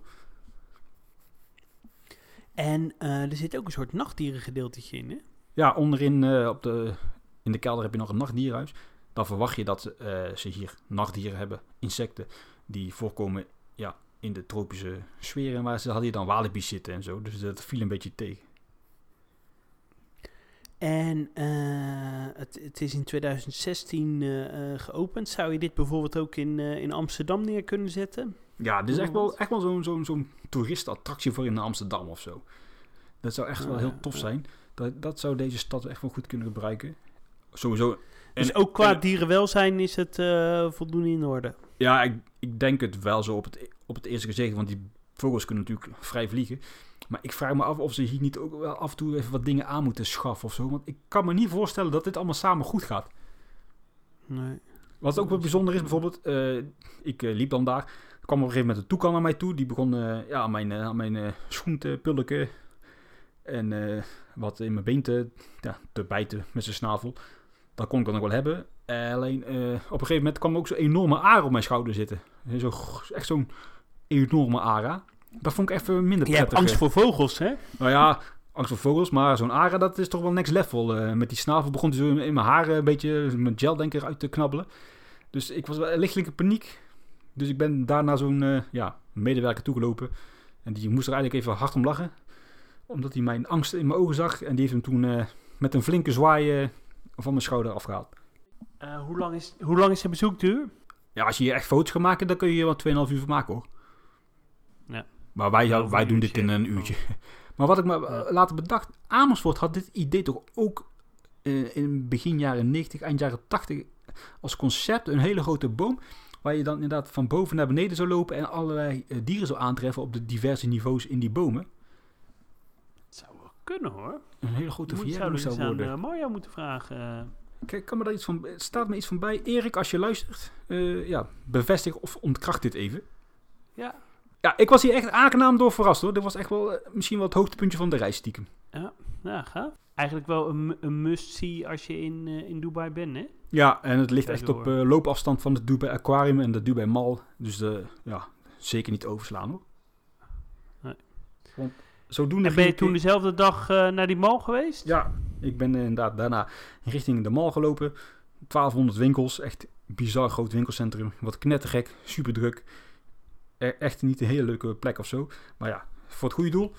En er zit ook een soort nachtdierengedeeltetje in, hè? Ja, onderin op de, in de kelder heb je nog een nachtdierhuis. Dan verwacht je dat ze hier nachtdieren hebben, insecten, die voorkomen ja, in de tropische sfeer. En waar ze hadden hier dan walibi's zitten en zo. Dus dat viel een beetje tegen. En eh, het, het is in 2016 eh, eh, geopend. Zou je dit bijvoorbeeld ook in, in Amsterdam neer kunnen zetten? Ja, dit is echt wel, echt wel zo'n zo'n zo'n toeristenattractie voor in Amsterdam of zo. Dat zou echt wel heel tof ja. zijn. Dat, dat zou deze stad echt wel goed kunnen gebruiken. Sowieso. Dus En- ook qua en- dierenwelzijn is het voldoende in orde. Ja, ik, ik denk het wel zo op het, op het eerste gezicht, want die vogels kunnen natuurlijk vrij vliegen. Maar ik vraag me af of ze hier niet ook wel af en toe even wat dingen aan moeten schaffen of zo. Want ik kan me niet voorstellen dat dit allemaal samen goed gaat. Nee. Wat ook wel bijzonder is, bijvoorbeeld, eh, ik eh, liep dan daar. Er kwam op een gegeven moment een toekan naar mij toe. Die begon eh, ja, aan mijn, aan mijn schoen te pulken. En wat in mijn been te, ja, te bijten met zijn snavel. Dat kon ik dan nog wel hebben. Alleen op een gegeven moment kwam er ook zo'n enorme aar op mijn schouder zitten. Zo, echt zo'n enorme ara. Dat vond ik even minder Je prettig. hebt angst voor vogels, hè? Nou ja, angst voor vogels, maar zo'n ara, dat is toch wel next level. Eh, met die snavel begon hij zo in, mijn haren een beetje met gel denk ik uit te knabbelen. Dus ik was wel lichtelijk in paniek. Dus ik ben daar naar zo'n eh, ja, medewerker toegelopen. En die moest er eigenlijk even hard om lachen. Omdat hij mijn angst in mijn ogen zag. En die heeft hem toen eh, met een flinke zwaai eh, van mijn schouder afgehaald. Eh, hoe, lang is, hoe lang is de bezoekduur? Ja, als je hier echt foto's gaat maken, dan kun je hier wel 2,5 uur van maken hoor. Ja. Maar wij, Ja, wij doen dit in een uurtje. Maar wat ik me eh, later bedacht, Amersfoort had dit idee toch ook eh, in begin jaren 90, eind jaren 80 als concept. Een hele grote boom waar je dan inderdaad van boven naar beneden zou lopen en allerlei eh, dieren zou aantreffen op de diverse niveaus in die bomen. Het zou wel kunnen, hoor. Een hele grote verjaardag zou aan worden. uh, Mario moeten vragen. Kijk, kan me daar iets van, er staat me iets van bij. Erik, als je luistert, ja, bevestig of ontkracht dit even. ja, ja, ik was hier echt aangenaam door verrast hoor. Dit was echt wel eh, misschien wel het hoogtepuntje van de reis stiekem. Ja, gaaf. Eigenlijk wel een, een must-see als je in, eh, in Dubai bent, hè? Ja, en het ligt echt op eh, loopafstand van het Dubai Aquarium en de Dubai Mall. Dus de, ja, zeker niet overslaan hoor. Nee. Want zodoende En ben je ik- toen dezelfde dag naar die mall geweest? Ja, ik ben inderdaad daarna richting de mall gelopen. 1200 winkels, echt bizar groot winkelcentrum. Wat knettergek, super druk. E- echt niet een hele leuke plek of zo. Maar ja, voor het goede doel.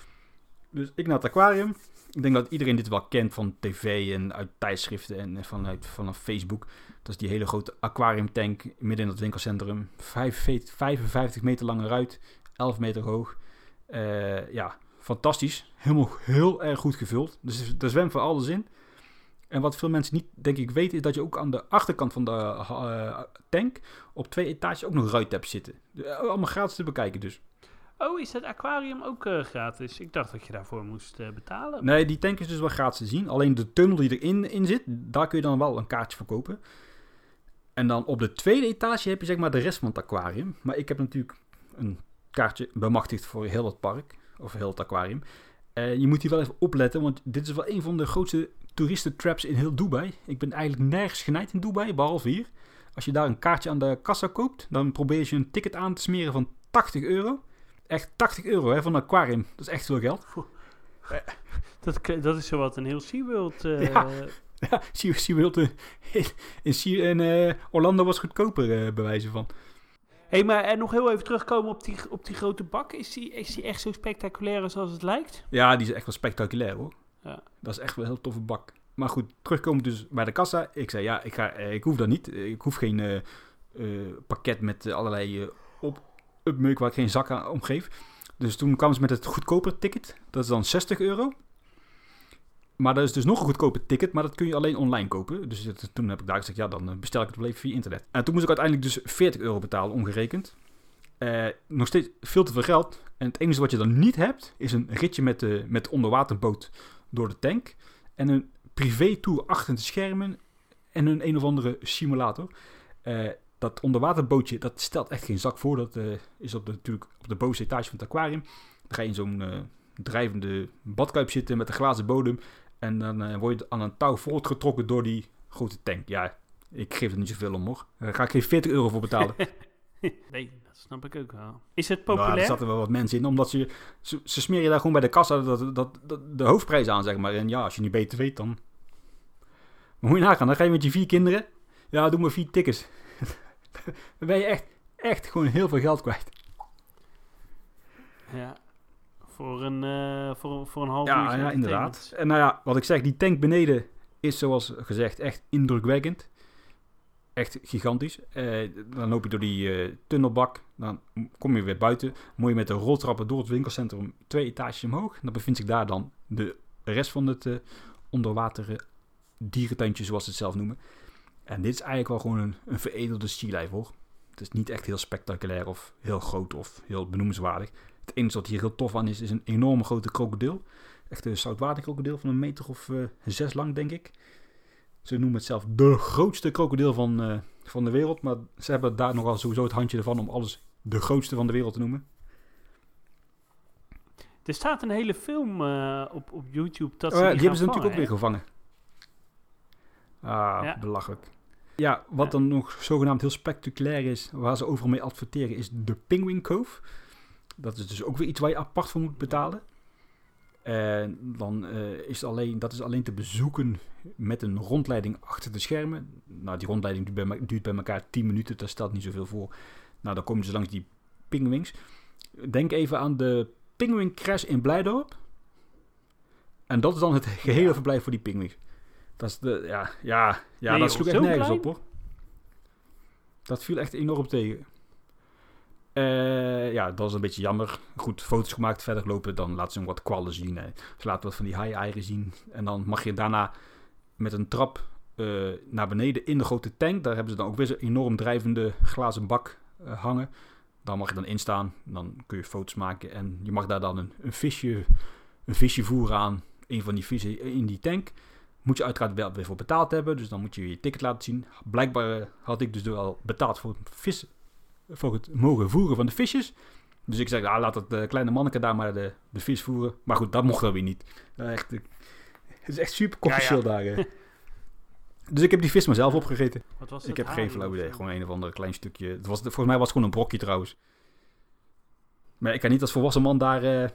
Dus ik naar het aquarium. Ik denk dat iedereen dit wel kent van tv en uit tijdschriften en vanuit, vanaf Facebook. Dat is die hele grote aquariumtank midden in het winkelcentrum. Vijf ve- 55 meter lange ruit, 11 meter hoog. Eh, ja, fantastisch. Helemaal heel erg goed gevuld. Dus er zwemt voor alles in. En wat veel mensen niet, denk ik, weten, is dat je ook aan de achterkant van de eh, tank op twee etages ook nog ruit hebt zitten. De- allemaal gratis te bekijken dus. Oh, is dat aquarium ook eh, gratis? Ik dacht dat je daarvoor moest eh, betalen. Nee, die tank is dus wel gratis te zien. Alleen de tunnel die erin in zit, daar kun je dan wel een kaartje voor kopen. En dan op de tweede etage heb je zeg maar de rest van het aquarium. Maar ik heb natuurlijk een kaartje bemachtigd voor heel het park. Of heel het aquarium. Eh, je moet hier wel even opletten, want dit is wel een van de grootste toeristentraps in heel Dubai. Ik ben eigenlijk nergens genijd in Dubai, behalve hier. Als je daar een kaartje aan de kassa koopt, dan probeer je een ticket aan te smeren van 80 euro. Echt 80 euro hè, van een aquarium. Dat is echt veel geld. Dat, k- dat is zowat een heel SeaWorld. eh Ja. Ja, Sea- SeaWorld in, in, eh, Orlando was goedkoper, eh bij wijze van. Hey, maar en nog heel even terugkomen op die, op die grote bak. Is die, is die echt zo spectaculair zoals het lijkt? Ja, die is echt wel spectaculair hoor. Ja. Dat is echt wel een heel toffe bak. Maar goed, terugkomen dus bij de kassa. Ik zei ja, ik, ga, eh, ik hoef dat niet. Ik hoef geen eh, eh, pakket met eh, allerlei eh, op, upmeuk waar ik geen zak aan omgeef. Dus toen kwamen ze met het goedkoper ticket. Dat is dan 60 euro. Maar dat is dus nog een goedkoper ticket, maar dat kun je alleen online kopen. Dus toen heb ik daar gezegd, ja, dan eh, bestel ik het wel via internet. En toen moest ik uiteindelijk dus 40 euro betalen, omgerekend. Eh, nog steeds veel te veel geld. En het enige wat je dan niet hebt, is een ritje met de, met de onderwaterboot door de tank. En een privé-tour achter de schermen. En een een of andere simulator. Eh, dat onderwaterbootje, dat stelt echt geen zak voor. Dat is op de, natuurlijk op de bovenste etage van het aquarium. Dan ga je in zo'n drijvende badkuip zitten met een glazen bodem. En dan eh, word je aan een touw voortgetrokken door die grote tank. Ja, ik geef er niet zoveel om hoor. Daar ga ik geen 40 euro voor betalen. nee, dat snap ik ook wel. Is het Nou, populair? er zaten wel wat mensen in, omdat ze, ze, ze smeren je daar gewoon bij de kassa dat, dat, dat, de hoofdprijs aan, zeg maar. En ja, als je niet beter weet, dan... Maar moet je nagaan, dan ga je met je vier kinderen... Ja, doe maar vier tickets. dan ben je echt, echt gewoon heel veel geld kwijt. Ja. Voor een, eh, voor, voor een half Ja, uurtje ja, inderdaad. En nou ja, wat ik zeg, die tank beneden is zoals gezegd echt indrukwekkend. Echt gigantisch. Eh, dan loop je door die eh, tunnelbak. Dan kom je weer buiten. Moet je met de roltrappen door het winkelcentrum twee etages omhoog. Dan bevindt zich daar dan de rest van het onderwater dierentuintje, zoals ze het zelf noemen. En dit is eigenlijk wel gewoon een, een veredelde sea hoor. Het is niet echt heel spectaculair of heel groot of heel benoemenswaardig. Het enige wat hier heel tof aan is, is een enorme grote krokodil. Echt een zoutwaterkrokodil van een meter of eh, zes lang, denk ik. Ze noemen het zelf de grootste krokodil van, eh, van de wereld. Maar ze hebben daar nogal sowieso het handje ervan om alles de grootste van de wereld te noemen. Er staat een hele film eh, op, op YouTube dat Oh ze ja, die die hebben ze natuurlijk ook weer vangen, gevangen. Ah, Ja. belachelijk. Ja, wat Ja. dan nog zogenaamd heel spectaculair is, waar ze overal mee adverteren, is de Penguin Cove. Dat is dus ook weer iets waar je apart voor moet betalen. En dan eh, is alleen, dat is alleen te bezoeken met een rondleiding achter de schermen. Nou, die rondleiding duurt bij, duurt bij elkaar 10 minuten, daar stelt niet zoveel voor. Nou, dan kom je dus langs die pinguïns. Denk even aan de Penguin Crash in Blijdorp. En dat is dan het gehele Ja. verblijf voor die pinguïns. Dat is de, ja, ja, ja Nee, dat sloeg echt nergens klein? op hoor. Dat viel echt enorm tegen. Eh, ja, dat is een beetje jammer. Goed, foto's gemaakt, verder gelopen. Dan laten ze nog wat kwallen zien. Ze laten wat van die haai-eieren zien. En dan mag je daarna met een trap eh, naar beneden in de grote tank. Daar hebben ze dan ook weer zo'n enorm drijvende glazen bak eh, hangen. Daar mag je dan instaan. Dan kun je foto's maken. En je mag daar dan een, een, visje, een visje voeren aan een van die vissen in die tank. Moet je uiteraard wel weer voor betaald hebben. Dus dan moet je je ticket laten zien. Blijkbaar had ik dus wel betaald voor het, vis, voor het mogen voeren van de visjes. Dus ik zeg, ah, laat dat eh, kleine manneke daar maar de, de vis voeren. Maar goed, dat mocht dan weer niet. Eh, echt, eh, het is echt super commercieel daar. eh. Dus ik heb die vis maar zelf opgegeten. Wat was Ik heb geen flauw idee. Gewoon een of ander klein stukje. Het was, volgens mij was het gewoon een brokje trouwens. Maar ik kan niet als volwassen man daar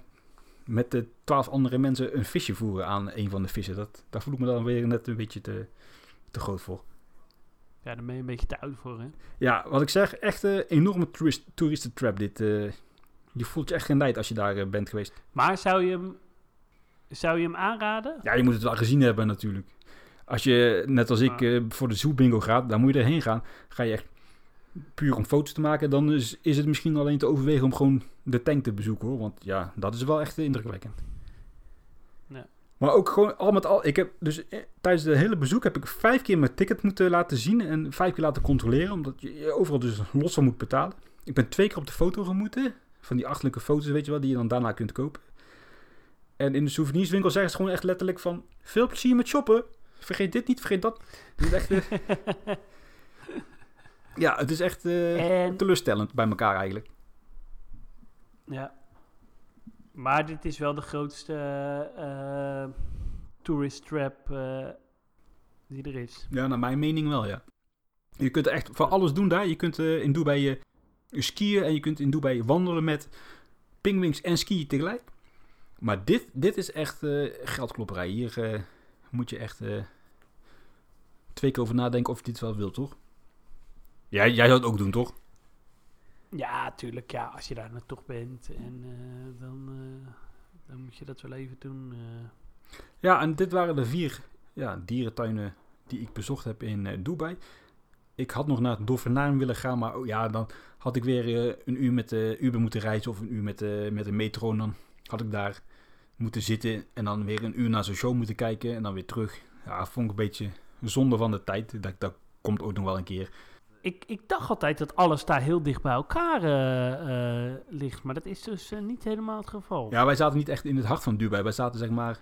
met de twaalf andere mensen een visje voeren aan een van de vissen. Dat, daar voel ik me dan weer net een beetje te, te groot voor. Ja, daar ben je een beetje te oud voor, hè? Ja, wat ik zeg, echt een enorme toerist, toeristentrap dit. eh. je voelt je echt geen nijd als je daar eh, bent geweest. Maar zou je hem, zou je hem aanraden? Ja, je moet het wel gezien hebben natuurlijk. Als je, net als ik, eh, voor de Zoo Bingo gaat, dan moet je erheen gaan. Ga je echt puur om foto's te maken, dan is, is het misschien alleen te overwegen om gewoon de tank te bezoeken hoor. Want ja, dat is wel echt indrukwekkend. Ja. Maar ook gewoon al met al, ik heb dus eh, tijdens het hele bezoek heb ik vijf keer mijn ticket moeten laten zien en vijf keer laten controleren, omdat je overal dus los van moet betalen. Ik ben twee keer op de foto gemoeten, van die achterlijke foto's weet je wel, die je dan daarna kunt kopen. En in de souvenirswinkel zeggen ze gewoon echt letterlijk van, veel plezier met shoppen. Vergeet dit niet, vergeet dat. Echt, eh, ja, het is echt eh, en, teleurstellend bij elkaar eigenlijk. ja. Maar dit is wel de grootste eh, tourist trap eh, die er is. Ja, naar mijn mening wel, ja. Je kunt echt van alles doen daar. Je kunt in Dubai skiën en je kunt in Dubai wandelen met pingwings en skiën tegelijk. Maar dit, dit is echt geldklopperij. Hier moet je echt twee keer over nadenken of je dit wel wilt, toch? Jij zou het ook doen, toch? Ja, tuurlijk. Ja, als je daar toch bent, en, eh, dan, eh, dan moet je dat wel even doen. eh. Ja, en dit waren de vier ja, dierentuinen die ik bezocht heb in Dubai. Ik had nog naar het Dolfinarium willen gaan, maar oh, ja, dan had ik weer een uur met de Uber moeten reizen of een uur met, de met de metro. Dan had ik daar moeten zitten en dan weer een uur naar zo'n show moeten kijken en dan weer terug. Ja, vond ik een beetje zonde van de tijd. Dat, dat komt ook nog wel een keer. Ik, ik dacht altijd dat alles daar heel dicht bij elkaar eh, eh, ligt, maar dat is dus eh, niet helemaal het geval. Ja, wij zaten niet echt in het hart van Dubai. Wij zaten zeg maar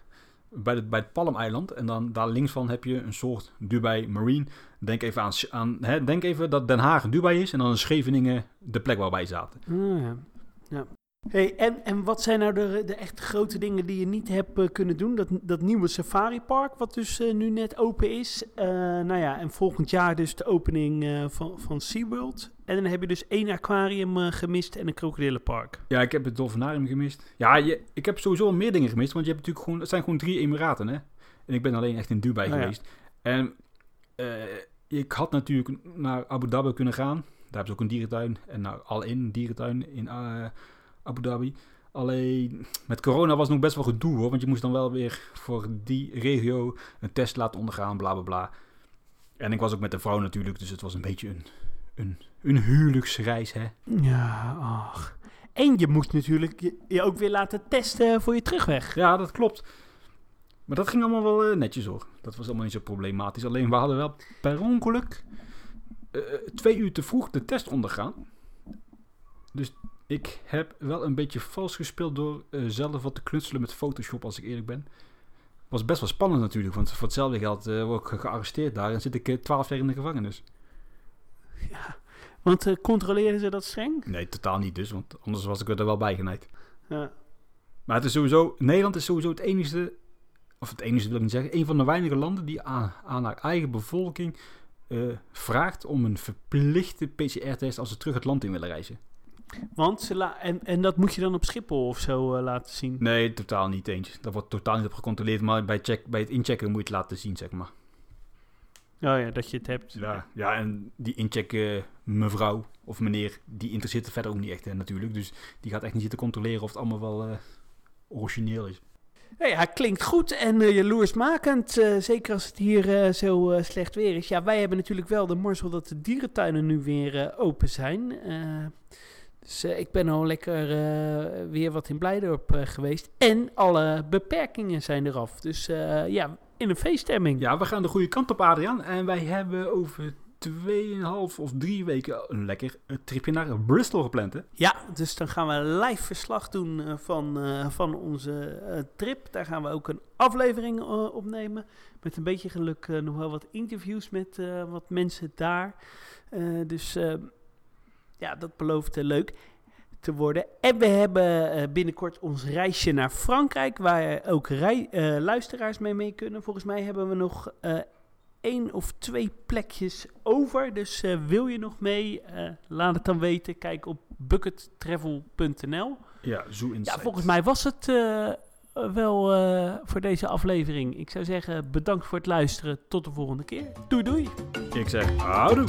bij, de, bij het Palm-eiland. En dan daar links van heb je een soort Dubai Marine. Denk even, aan, aan, hè, denk even dat Den Haag Dubai is. En dan Scheveningen de plek waar wij zaten. Ah, ja. ja. Hey, en, en wat zijn nou de, de echt grote dingen die je niet hebt eh, kunnen doen? Dat, dat nieuwe Safari Park, wat dus eh, nu net open is. Eh, nou ja, en volgend jaar dus de opening van, van SeaWorld. En dan heb je dus één aquarium gemist en een krokodillenpark. Ja, ik heb het Dolfinarium gemist. Ja, je, ik heb sowieso al meer dingen gemist. Want je hebt natuurlijk gewoon, het zijn gewoon drie Emiraten, hè. En ik ben alleen echt in Dubai Oh ja. geweest. En ik had natuurlijk naar Abu Dhabi kunnen gaan. Daar hebben ze ook een dierentuin. En naar Al-In, dierentuin in Abu Dhabi. Alleen met corona was het nog best wel gedoe hoor. Want je moest dan wel weer voor die regio een test laten ondergaan, bla bla bla. En ik was ook met de vrouw natuurlijk. Dus het was een beetje een, een, een huwelijksreis, hè. Ja, ach. En je moet natuurlijk je, je ook weer laten testen voor je terugweg. Ja, dat klopt. Maar dat ging allemaal wel eh, netjes hoor. Dat was allemaal niet zo problematisch. Alleen we hadden wel per ongeluk eh, twee uur te vroeg de test ondergaan. Dus ik heb wel een beetje vals gespeeld door eh, zelf wat te knutselen met Photoshop, als ik eerlijk ben. Was best wel spannend natuurlijk, want voor hetzelfde geld eh, word ik ge- gearresteerd daar en zit ik eh, twaalf jaar in de gevangenis. Ja. Want controleren ze dat streng? Nee, totaal niet dus, want anders was ik er wel bij genaaid. Ja. Maar het is sowieso, Nederland is sowieso het enige, of het enige wil ik niet zeggen, een van de weinige landen die aan, aan haar eigen bevolking vraagt om een verplichte PCR-test als ze terug het land in willen reizen. Want ze la en, en dat moet je dan op Schiphol of zo eh, laten zien. Nee, totaal niet eens. Dat wordt totaal niet op gecontroleerd, maar bij, check, bij het inchecken moet je het laten zien, zeg maar. Oh ja, dat je het hebt. Ja, ja en die inchecken mevrouw of meneer, die interesseert er verder ook niet echt hè, natuurlijk. Dus die gaat echt niet zitten controleren of het allemaal wel eh, origineel is. Nou ja, klinkt goed en eh, jaloersmakend. eh, zeker als het hier eh, zo eh, slecht weer is. Ja, wij hebben natuurlijk wel de marzel dat de dierentuinen nu weer eh, open zijn. Dus eh, ik ben al lekker eh, weer wat in Blijdorp eh, geweest. En alle beperkingen zijn eraf. Dus ja, in een feeststemming. Ja, we gaan de goede kant op, Adriaan. En wij hebben over 2,5 of drie weken een lekker tripje naar Bristol gepland, hè? Ja, dus dan gaan we live verslag doen van, van onze trip. Daar gaan we ook een aflevering opnemen. Met een beetje geluk nog wel wat interviews met wat mensen daar. Dus ja, dat belooft eh, leuk. te worden. En we hebben eh, binnenkort ons reisje naar Frankrijk, waar ook rij, eh, luisteraars mee mee kunnen. Volgens mij hebben we nog eh, één of twee plekjes over. Dus wil je nog mee? Laat het dan weten. Kijk op buckettravel.nl. Ja, Zoo Ja, volgens mij was het wel voor deze aflevering. Ik zou zeggen, bedankt voor het luisteren. Tot de volgende keer. Doei doei. Ik zeg, houdoe.